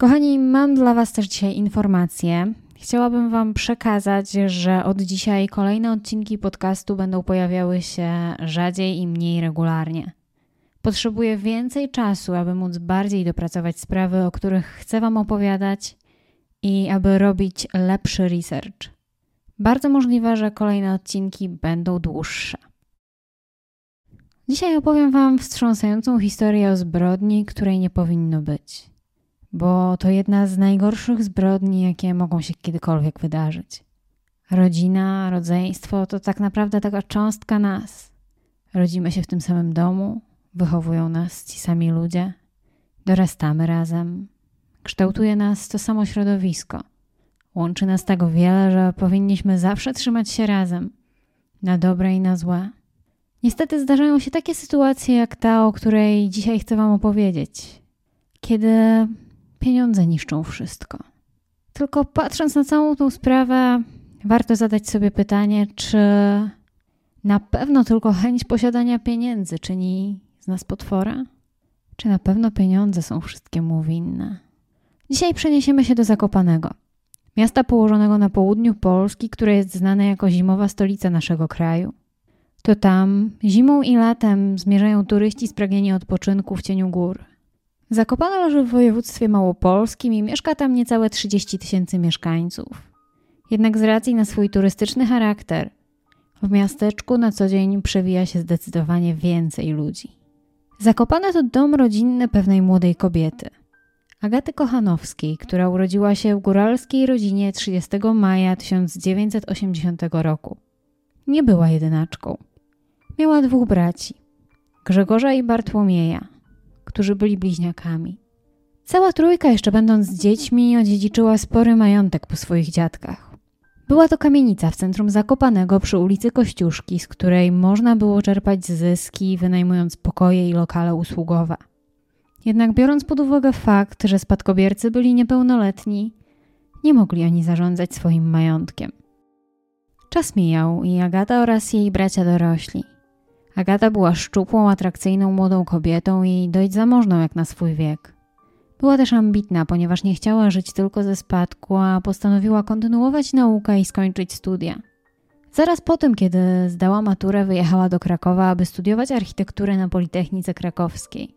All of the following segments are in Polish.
Kochani, mam dla Was też dzisiaj informację. Chciałabym Wam przekazać, że od dzisiaj kolejne odcinki podcastu będą pojawiały się rzadziej i mniej regularnie. Potrzebuję więcej czasu, aby móc bardziej dopracować sprawy, o których chcę Wam opowiadać i aby robić lepszy research. Bardzo możliwe, że kolejne odcinki będą dłuższe. Dzisiaj opowiem Wam wstrząsającą historię o zbrodni, której nie powinno być bo to jedna z najgorszych zbrodni, jakie mogą się kiedykolwiek wydarzyć. Rodzina, rodzeństwo to tak naprawdę taka cząstka nas. Rodzimy się w tym samym domu, wychowują nas ci sami ludzie, dorastamy razem, kształtuje nas to samo środowisko. Łączy nas tak wiele, że powinniśmy zawsze trzymać się razem, na dobre i na złe. Niestety zdarzają się takie sytuacje jak ta, o której dzisiaj chcę Wam opowiedzieć. Kiedy pieniądze niszczą wszystko. Tylko patrząc na całą tą sprawę, warto zadać sobie pytanie, czy na pewno tylko chęć posiadania pieniędzy czyni z nas potwora? Czy na pewno pieniądze są wszystkiemu winne? Dzisiaj przeniesiemy się do Zakopanego, miasta położonego na południu Polski, które jest znane jako zimowa stolica naszego kraju. To tam zimą i latem zmierzają turyści spragnieni odpoczynku w cieniu gór. Zakopane leży w województwie małopolskim i mieszka tam niecałe 30 tysięcy mieszkańców. Jednak z racji na swój turystyczny charakter, w miasteczku na co dzień przewija się zdecydowanie więcej ludzi. Zakopane to dom rodzinny pewnej młodej kobiety, Agaty Kochanowskiej, która urodziła się w góralskiej rodzinie 30 maja 1980 roku. Nie była jedynaczką. Miała dwóch braci, Grzegorza i Bartłomieja – którzy byli bliźniakami. Cała trójka, jeszcze będąc dziećmi, odziedziczyła spory majątek po swoich dziadkach. Była to kamienica w centrum Zakopanego przy ulicy Kościuszki, z której można było czerpać zyski, wynajmując pokoje i lokale usługowe. Jednak biorąc pod uwagę fakt, że spadkobiercy byli niepełnoletni, nie mogli oni zarządzać swoim majątkiem. Czas mijał i Agata oraz jej bracia dorośli. Agata była szczupłą, atrakcyjną młodą kobietą i dość zamożną jak na swój wiek. Była też ambitna, ponieważ nie chciała żyć tylko ze spadku, a postanowiła kontynuować naukę i skończyć studia. Zaraz po tym, kiedy zdała maturę, wyjechała do Krakowa, aby studiować architekturę na Politechnice Krakowskiej.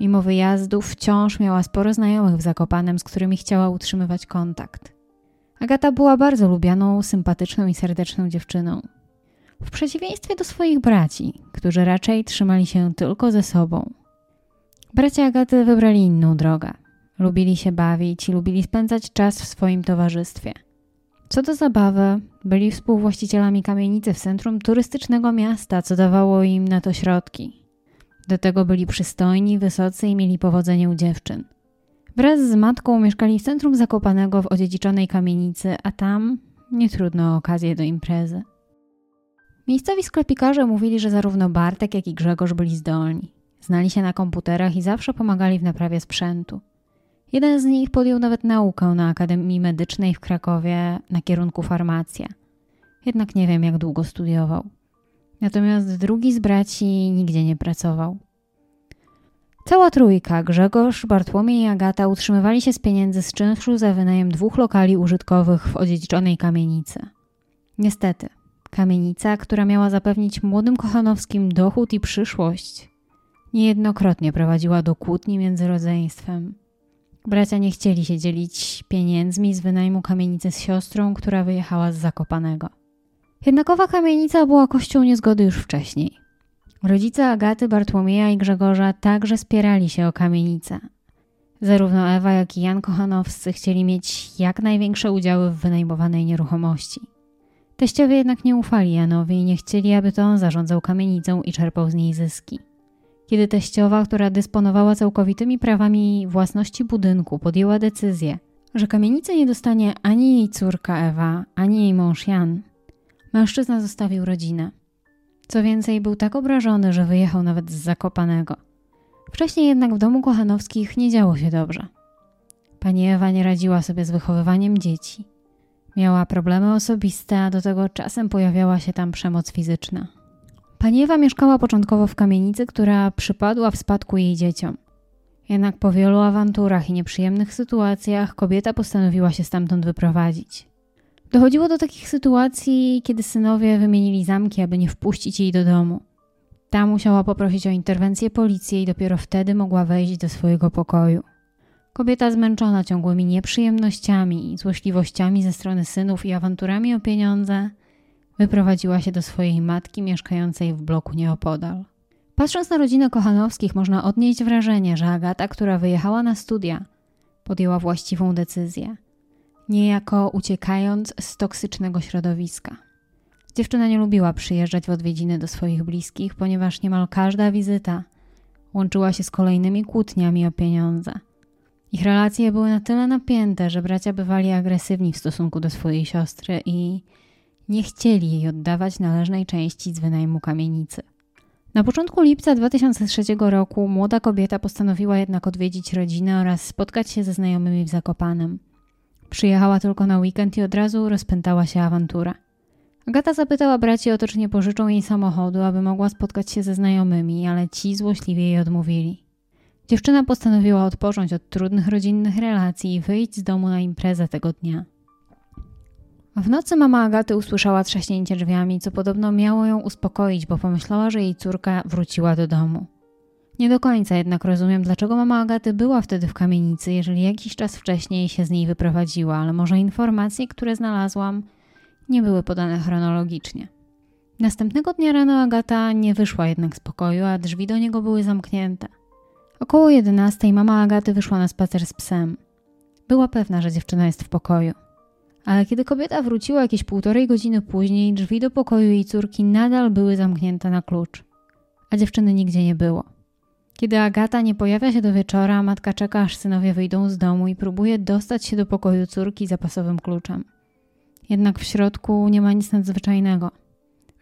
Mimo wyjazdów wciąż miała sporo znajomych w Zakopanem, z którymi chciała utrzymywać kontakt. Agata była bardzo lubianą, sympatyczną i serdeczną dziewczyną. W przeciwieństwie do swoich braci, którzy raczej trzymali się tylko ze sobą. Bracia Agaty wybrali inną drogę. Lubili się bawić i lubili spędzać czas w swoim towarzystwie. Co do zabawy, byli współwłaścicielami kamienicy w centrum turystycznego miasta, co dawało im na to środki. Do tego byli przystojni, wysocy i mieli powodzenie u dziewczyn. Wraz z matką mieszkali w centrum Zakopanego w odziedziczonej kamienicy, a tam nie trudno o okazję do imprezy. Miejscowi sklepikarze mówili, że zarówno Bartek, jak i Grzegorz byli zdolni. Znali się na komputerach i zawsze pomagali w naprawie sprzętu. Jeden z nich podjął nawet naukę na Akademii Medycznej w Krakowie na kierunku farmacja. Jednak nie wiem, jak długo studiował. Natomiast drugi z braci nigdzie nie pracował. Cała trójka, Grzegorz, Bartłomiej i Agata, utrzymywali się z pieniędzy z czynszu za wynajem dwóch lokali użytkowych w odziedziczonej kamienicy. Niestety, Kamienica, która miała zapewnić młodym Kochanowskim dochód i przyszłość, niejednokrotnie prowadziła do kłótni między rodzeństwem. Bracia nie chcieli się dzielić pieniędzmi z wynajmu kamienicy z siostrą, która wyjechała z Zakopanego. Jednakowa kamienica była kością niezgody już wcześniej. Rodzice Agaty, Bartłomieja i Grzegorza także spierali się o kamienicę. Zarówno Ewa, jak i Jan Kochanowscy chcieli mieć jak największe udziały w wynajmowanej nieruchomości. Teściowie jednak nie ufali Janowi i nie chcieli, aby to on zarządzał kamienicą i czerpał z niej zyski. Kiedy teściowa, która dysponowała całkowitymi prawami własności budynku, podjęła decyzję, że kamienicy nie dostanie ani jej córka Ewa, ani jej mąż Jan. Mężczyzna zostawił rodzinę. Co więcej, był tak obrażony, że wyjechał nawet z Zakopanego. Wcześniej jednak w domu Kochanowskich nie działo się dobrze. Pani Ewa nie radziła sobie z wychowywaniem dzieci. Miała problemy osobiste, a do tego czasem pojawiała się tam przemoc fizyczna. Pani Ewa mieszkała początkowo w kamienicy, która przypadła w spadku jej dzieciom. Jednak po wielu awanturach i nieprzyjemnych sytuacjach kobieta postanowiła się stamtąd wyprowadzić. Dochodziło do takich sytuacji, kiedy synowie wymienili zamki, aby nie wpuścić jej do domu. Ta musiała poprosić o interwencję policji i dopiero wtedy mogła wejść do swojego pokoju. Kobieta zmęczona ciągłymi nieprzyjemnościami i złośliwościami ze strony synów i awanturami o pieniądze, wyprowadziła się do swojej matki mieszkającej w bloku nieopodal. Patrząc na rodzinę Kochanowskich, można odnieść wrażenie, że Agata, która wyjechała na studia, podjęła właściwą decyzję, niejako uciekając z toksycznego środowiska. Dziewczyna nie lubiła przyjeżdżać w odwiedziny do swoich bliskich, ponieważ niemal każda wizyta łączyła się z kolejnymi kłótniami o pieniądze. Ich relacje były na tyle napięte, że bracia bywali agresywni w stosunku do swojej siostry i nie chcieli jej oddawać należnej części z wynajmu kamienicy. Na początku lipca 2003 roku młoda kobieta postanowiła jednak odwiedzić rodzinę oraz spotkać się ze znajomymi w Zakopanem. Przyjechała tylko na weekend i od razu rozpętała się awantura. Agata zapytała braci o to, czy nie pożyczą jej samochodu, aby mogła spotkać się ze znajomymi, ale ci złośliwie jej odmówili. Dziewczyna postanowiła odpocząć od trudnych rodzinnych relacji i wyjść z domu na imprezę tego dnia. W nocy mama Agaty usłyszała trzaśnięcie drzwiami, co podobno miało ją uspokoić, bo pomyślała, że jej córka wróciła do domu. Nie do końca jednak rozumiem, dlaczego mama Agaty była wtedy w kamienicy, jeżeli jakiś czas wcześniej się z niej wyprowadziła, ale może informacje, które znalazłam, nie były podane chronologicznie. Następnego dnia rano Agata nie wyszła jednak z pokoju, a drzwi do niego były zamknięte. Około 11 mama Agaty wyszła na spacer z psem. Była pewna, że dziewczyna jest w pokoju. Ale kiedy kobieta wróciła jakieś półtorej godziny później, drzwi do pokoju jej córki nadal były zamknięte na klucz, a dziewczyny nigdzie nie było. Kiedy Agata nie pojawia się do wieczora, matka czeka, aż synowie wyjdą z domu i próbuje dostać się do pokoju córki zapasowym kluczem. Jednak w środku nie ma nic nadzwyczajnego.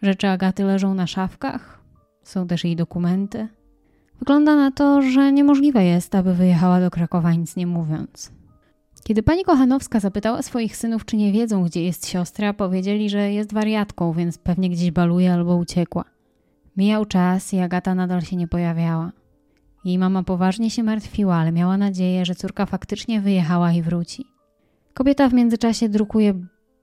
Rzeczy Agaty leżą na szafkach, są też jej dokumenty. Wygląda na to, że niemożliwe jest, aby wyjechała do Krakowa nic nie mówiąc. Kiedy pani Kochanowska zapytała swoich synów, czy nie wiedzą, gdzie jest siostra, powiedzieli, że jest wariatką, więc pewnie gdzieś baluje albo uciekła. Mijał czas i Agata nadal się nie pojawiała. Jej mama poważnie się martwiła, ale miała nadzieję, że córka faktycznie wyjechała i wróci. Kobieta w międzyczasie drukuje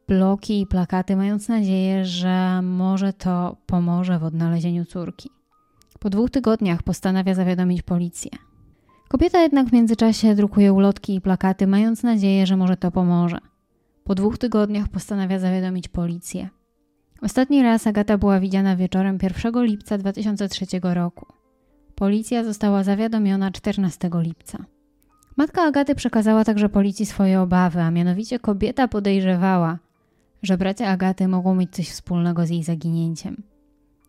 bloki i plakaty, mając nadzieję, że może to pomoże w odnalezieniu córki. Po dwóch tygodniach postanawia zawiadomić policję. Kobieta jednak w międzyczasie drukuje ulotki i plakaty, mając nadzieję, że może to pomoże. Po dwóch tygodniach postanawia zawiadomić policję. Ostatni raz Agata była widziana wieczorem 1 lipca 2003 roku. Policja została zawiadomiona 14 lipca. Matka Agaty przekazała także policji swoje obawy, a mianowicie kobieta podejrzewała, że bracia Agaty mogą mieć coś wspólnego z jej zaginięciem.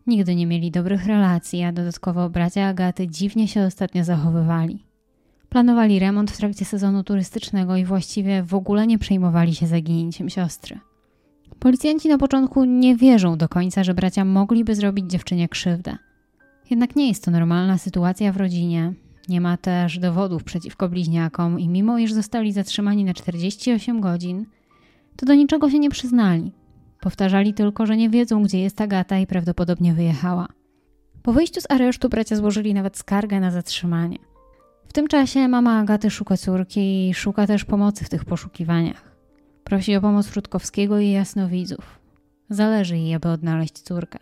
Nigdy nie mieli dobrych relacji, a dodatkowo bracia Agaty dziwnie się ostatnio zachowywali. Planowali remont w trakcie sezonu turystycznego i właściwie w ogóle nie przejmowali się zaginięciem siostry. Policjanci na początku nie wierzą do końca, że bracia mogliby zrobić dziewczynie krzywdę. Jednak nie jest to normalna sytuacja w rodzinie. Nie ma też dowodów przeciwko bliźniakom i mimo iż zostali zatrzymani na 48 godzin, to do niczego się nie przyznali. Powtarzali tylko, że nie wiedzą, gdzie jest Agata i prawdopodobnie wyjechała. Po wyjściu z aresztu bracia złożyli nawet skargę na zatrzymanie. W tym czasie mama Agaty szuka córki i szuka też pomocy w tych poszukiwaniach. Prosi o pomoc Rutkowskiego i jasnowidzów. Zależy jej, aby odnaleźć córkę.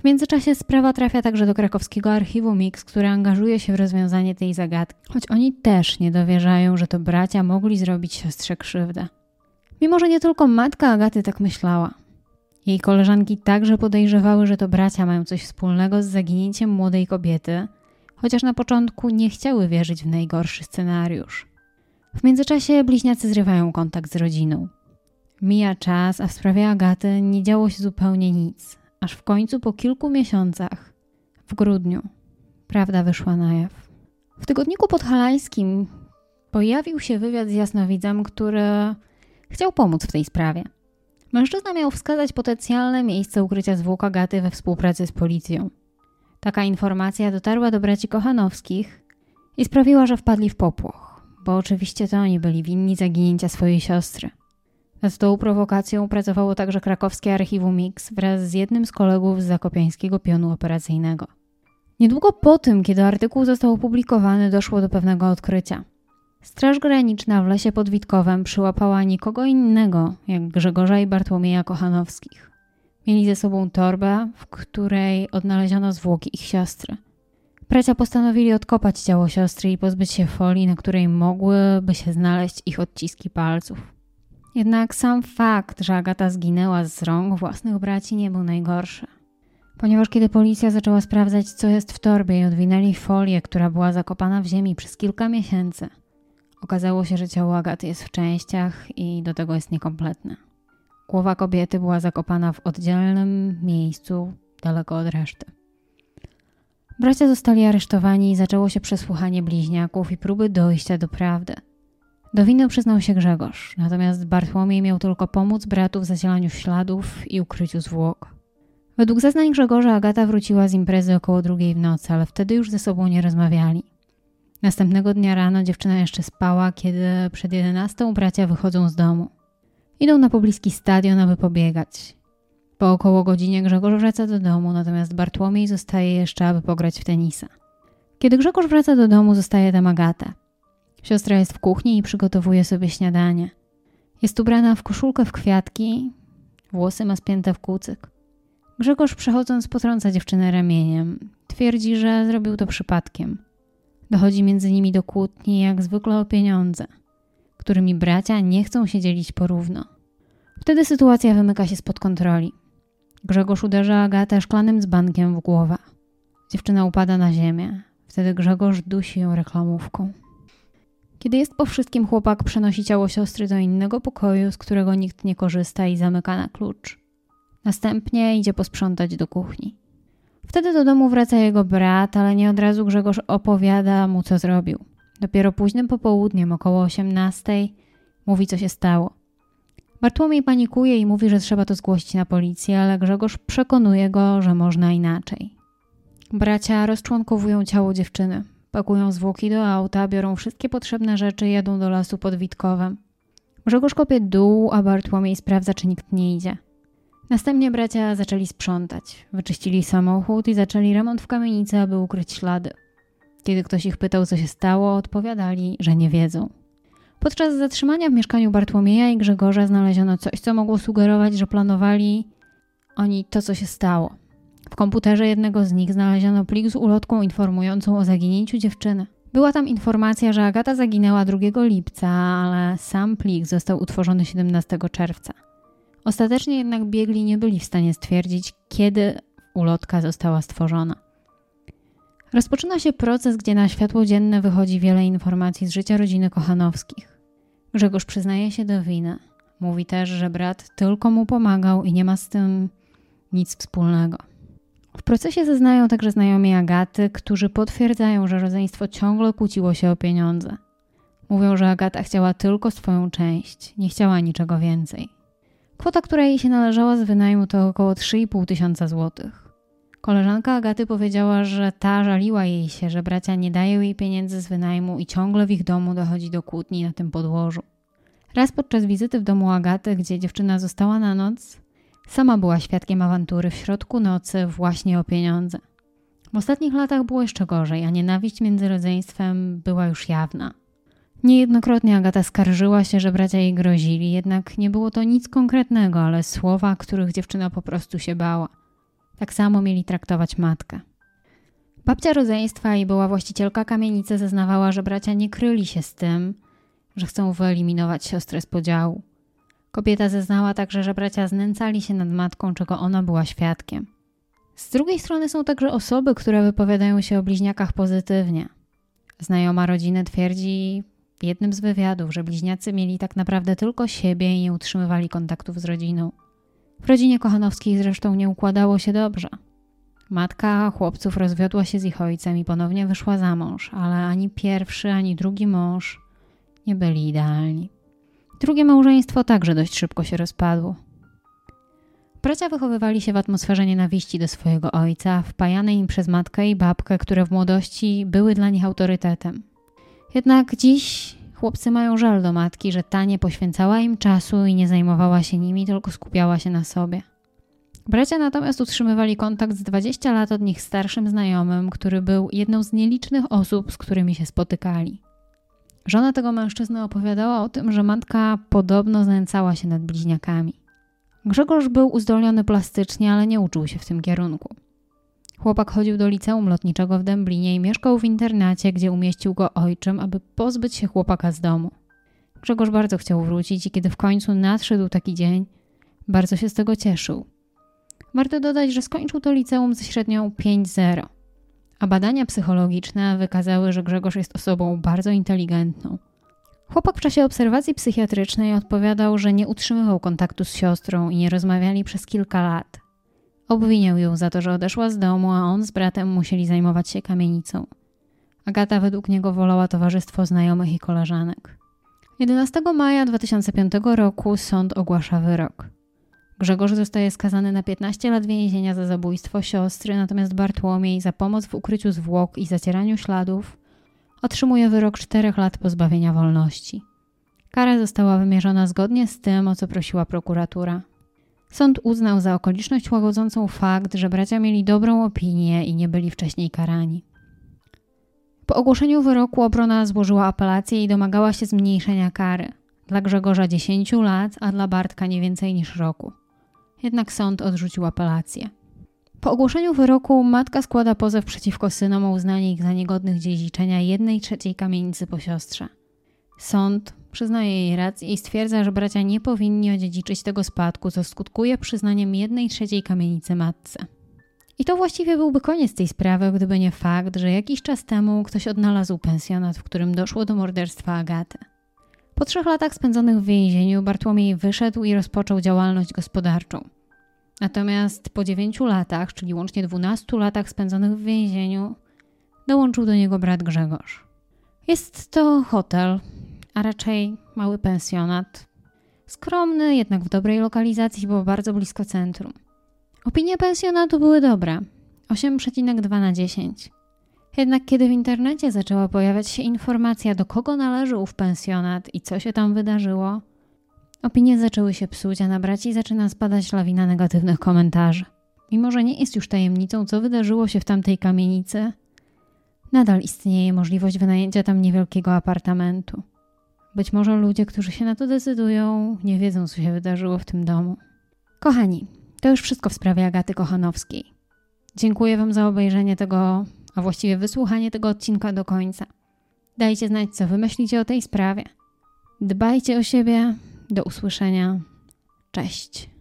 W międzyczasie sprawa trafia także do krakowskiego archiwum Mix, które angażuje się w rozwiązanie tej zagadki, choć oni też nie dowierzają, że to bracia mogli zrobić siostrze krzywdę. Mimo, że nie tylko matka Agaty tak myślała. Jej koleżanki także podejrzewały, że to bracia mają coś wspólnego z zaginięciem młodej kobiety, chociaż na początku nie chciały wierzyć w najgorszy scenariusz. W międzyczasie bliźniacy zrywają kontakt z rodziną. Mija czas, a w sprawie Agaty nie działo się zupełnie nic, aż w końcu po kilku miesiącach, w grudniu, prawda wyszła na jaw. W tygodniku podhalańskim Pojawił się wywiad z jasnowidzem, który chciał pomóc w tej sprawie. Mężczyzna miał wskazać potencjalne miejsce ukrycia zwłok Agaty we współpracy z policją. Taka informacja dotarła do braci Kochanowskich i sprawiła, że wpadli w popłoch, bo oczywiście to oni byli winni zaginięcia swojej siostry. Nad tą prowokacją pracowało także krakowskie archiwum Mix wraz z jednym z kolegów z zakopiańskiego pionu operacyjnego. Niedługo po tym, kiedy artykuł został opublikowany, doszło do pewnego odkrycia. Straż Graniczna w lesie pod Witkowem przyłapała nikogo innego jak Grzegorza i Bartłomieja Kochanowskich. Mieli ze sobą torbę, w której odnaleziono zwłoki ich siostry. Bracia postanowili odkopać ciało siostry i pozbyć się folii, na której mogłyby się znaleźć ich odciski palców. Jednak sam fakt, że Agata zginęła z rąk własnych braci nie był najgorszy. Ponieważ kiedy policja zaczęła sprawdzać, co jest w torbie i odwinęli folię, która była zakopana w ziemi przez kilka miesięcy, okazało się, że ciało Agaty jest w częściach i do tego jest niekompletne. Głowa kobiety była zakopana w oddzielnym miejscu, daleko od reszty. Bracia zostali aresztowani i zaczęło się przesłuchanie bliźniaków i próby dojścia do prawdy. Do winy przyznał się Grzegorz, natomiast Bartłomiej miał tylko pomóc bratu w zacielaniu śladów i ukryciu zwłok. Według zeznań Grzegorza Agata wróciła z imprezy około drugiej w nocy, ale wtedy już ze sobą nie rozmawiali. Następnego dnia rano dziewczyna jeszcze spała, kiedy przed jedenastą bracia wychodzą z domu. Idą na pobliski stadion, aby pobiegać. Po około godzinie Grzegorz wraca do domu, natomiast Bartłomiej zostaje jeszcze, aby pograć w tenisa. Kiedy Grzegorz wraca do domu, zostaje tam Agata. Siostra jest w kuchni i przygotowuje sobie śniadanie. Jest ubrana w koszulkę w kwiatki, włosy ma spięte w kucyk. Grzegorz przechodząc potrąca dziewczynę ramieniem. Twierdzi, że zrobił to przypadkiem. Dochodzi między nimi do kłótni, jak zwykle o pieniądze, którymi bracia nie chcą się dzielić porówno. Wtedy sytuacja wymyka się spod kontroli. Grzegorz uderza Agatę szklanym dzbankiem w głowę. Dziewczyna upada na ziemię. Wtedy Grzegorz dusi ją reklamówką. Kiedy jest po wszystkim, chłopak przenosi ciało siostry do innego pokoju, z którego nikt nie korzysta i zamyka na klucz. Następnie idzie posprzątać do kuchni. Wtedy do domu wraca jego brat, ale nie od razu Grzegorz opowiada mu, co zrobił. Dopiero późnym popołudniem, około 18, mówi, co się stało. Bartłomiej panikuje i mówi, że trzeba to zgłosić na policję, ale Grzegorz przekonuje go, że można inaczej. Bracia rozczłonkowują ciało dziewczyny, pakują zwłoki do auta, biorą wszystkie potrzebne rzeczy i jadą do lasu pod Witkowem. Grzegorz kopie dół, a Bartłomiej sprawdza, czy nikt nie idzie. Następnie bracia zaczęli sprzątać. Wyczyścili samochód i zaczęli remont w kamienicy, aby ukryć ślady. Kiedy ktoś ich pytał, co się stało, odpowiadali, że nie wiedzą. Podczas zatrzymania w mieszkaniu Bartłomieja i Grzegorza znaleziono coś, co mogło sugerować, że planowali oni to, co się stało. W komputerze jednego z nich znaleziono plik z ulotką informującą o zaginięciu dziewczyny. Była tam informacja, że Agata zaginęła 2 lipca, ale sam plik został utworzony 17 czerwca. Ostatecznie jednak biegli nie byli w stanie stwierdzić, kiedy ulotka została stworzona. Rozpoczyna się proces, gdzie na światło dzienne wychodzi wiele informacji z życia rodziny Kochanowskich. Grzegorz przyznaje się do winy. Mówi też, że brat tylko mu pomagał i nie ma z tym nic wspólnego. W procesie zeznają także znajomi Agaty, którzy potwierdzają, że rodzeństwo ciągle kłóciło się o pieniądze. Mówią, że Agata chciała tylko swoją część, nie chciała niczego więcej. Kwota, która jej się należała z wynajmu to około 3,5 tysiąca złotych. Koleżanka Agaty powiedziała, że ta żaliła jej się, że bracia nie dają jej pieniędzy z wynajmu i ciągle w ich domu dochodzi do kłótni na tym podłożu. Raz podczas wizyty w domu Agaty, gdzie dziewczyna została na noc, sama była świadkiem awantury w środku nocy właśnie o pieniądze. W ostatnich latach było jeszcze gorzej, a nienawiść między rodzeństwem była już jawna. Niejednokrotnie Agata skarżyła się, że bracia jej grozili, jednak nie było to nic konkretnego, ale słowa, których dziewczyna po prostu się bała. Tak samo mieli traktować matkę. Babcia rodzeństwa i była właścicielka kamienicy zeznawała, że bracia nie kryli się z tym, że chcą wyeliminować siostrę z podziału. Kobieta zeznała także, że bracia znęcali się nad matką, czego ona była świadkiem. Z drugiej strony są także osoby, które wypowiadają się o bliźniakach pozytywnie. Znajoma rodziny twierdzi jednym z wywiadów, że bliźniacy mieli tak naprawdę tylko siebie i nie utrzymywali kontaktów z rodziną. W rodzinie Kochanowskiej zresztą nie układało się dobrze. Matka chłopców rozwiodła się z ich ojcem i ponownie wyszła za mąż, ale ani pierwszy, ani drugi mąż nie byli idealni. Drugie małżeństwo także dość szybko się rozpadło. Bracia wychowywali się w atmosferze nienawiści do swojego ojca, wpajanej im przez matkę i babkę, które w młodości były dla nich autorytetem. Jednak dziś chłopcy mają żal do matki, że ta nie poświęcała im czasu i nie zajmowała się nimi, tylko skupiała się na sobie. Bracia natomiast utrzymywali kontakt z 20 lat od nich starszym znajomym, który był jedną z nielicznych osób, z którymi się spotykali. Żona tego mężczyzny opowiadała o tym, że matka podobno znęcała się nad bliźniakami. Grzegorz był uzdolniony plastycznie, ale nie uczył się w tym kierunku. Chłopak chodził do liceum lotniczego w Dęblinie i mieszkał w internacie, gdzie umieścił go ojczym, aby pozbyć się chłopaka z domu. Grzegorz bardzo chciał wrócić i kiedy w końcu nadszedł taki dzień, bardzo się z tego cieszył. Warto dodać, że skończył to liceum ze średnią 5-0, a badania psychologiczne wykazały, że Grzegorz jest osobą bardzo inteligentną. Chłopak w czasie obserwacji psychiatrycznej odpowiadał, że nie utrzymywał kontaktu z siostrą i nie rozmawiali przez kilka lat. Obwiniał ją za to, że odeszła z domu, a on z bratem musieli zajmować się kamienicą. Agata według niego wolała towarzystwo znajomych i koleżanek. 11 maja 2005 roku sąd ogłasza wyrok. Grzegorz zostaje skazany na 15 lat więzienia za zabójstwo siostry, natomiast Bartłomiej za pomoc w ukryciu zwłok i zacieraniu śladów otrzymuje wyrok 4 lat pozbawienia wolności. Kara została wymierzona zgodnie z tym, o co prosiła prokuratura. Sąd uznał za okoliczność łagodzącą fakt, że bracia mieli dobrą opinię i nie byli wcześniej karani. Po ogłoszeniu wyroku obrona złożyła apelację i domagała się zmniejszenia kary. Dla Grzegorza 10 lat, a dla Bartka nie więcej niż roku. Jednak sąd odrzucił apelację. Po ogłoszeniu wyroku matka składa pozew przeciwko synom o uznanie ich za niegodnych dziedziczenia jednej trzeciej kamienicy po siostrze. Sąd przyznaje jej rację i stwierdza, że bracia nie powinni odziedziczyć tego spadku, co skutkuje przyznaniem jednej trzeciej kamienicy matce. I to właściwie byłby koniec tej sprawy, gdyby nie fakt, że jakiś czas temu ktoś odnalazł pensjonat, w którym doszło do morderstwa Agaty. Po trzech latach spędzonych w więzieniu Bartłomiej wyszedł i rozpoczął działalność gospodarczą. Natomiast po dziewięciu latach, czyli łącznie 12 latach spędzonych w więzieniu, dołączył do niego brat Grzegorz. Jest to hotel, a raczej mały pensjonat. Skromny, jednak w dobrej lokalizacji, bo bardzo blisko centrum. Opinie pensjonatu były dobre 8,2 na 10. Jednak kiedy w internecie zaczęła pojawiać się informacja, do kogo należy ów pensjonat i co się tam wydarzyło, opinie zaczęły się psuć, a na braci zaczyna spadać lawina negatywnych komentarzy. Mimo, że nie jest już tajemnicą, co wydarzyło się w tamtej kamienicy, nadal istnieje możliwość wynajęcia tam niewielkiego apartamentu. Być może ludzie, którzy się na to decydują, nie wiedzą, co się wydarzyło w tym domu. Kochani, to już wszystko w sprawie Agaty Kochanowskiej. Dziękuję Wam za obejrzenie tego, a właściwie wysłuchanie tego odcinka do końca. Dajcie znać, co Wy myślicie o tej sprawie. Dbajcie o siebie. Do usłyszenia. Cześć.